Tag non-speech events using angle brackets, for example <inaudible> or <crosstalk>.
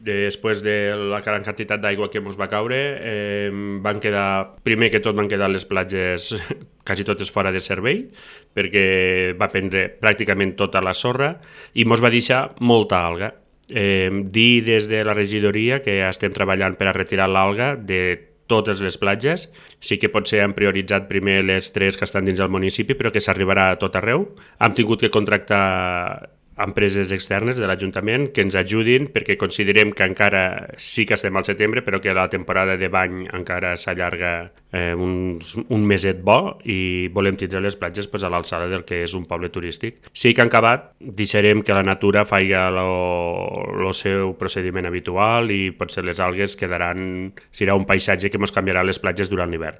després de la gran quantitat d'aigua que ens va caure, eh, van quedar, primer que tot van quedar les platges <laughs> quasi totes fora de servei, perquè va prendre pràcticament tota la sorra i ens va deixar molta alga. Eh, dir des de la regidoria que estem treballant per a retirar l'alga de totes les platges. Sí que potser han prioritzat primer les tres que estan dins del municipi, però que s'arribarà a tot arreu. Hem tingut que contractar empreses externes de l'Ajuntament que ens ajudin perquè considerem que encara sí que estem al setembre però que la temporada de bany encara s'allarga eh, uns, un meset bo i volem tindre les platges pues, a l'alçada del que és un poble turístic. Sí que en acabat deixarem que la natura faci el seu procediment habitual i potser les algues quedaran, serà un paisatge que ens canviarà les platges durant l'hivern.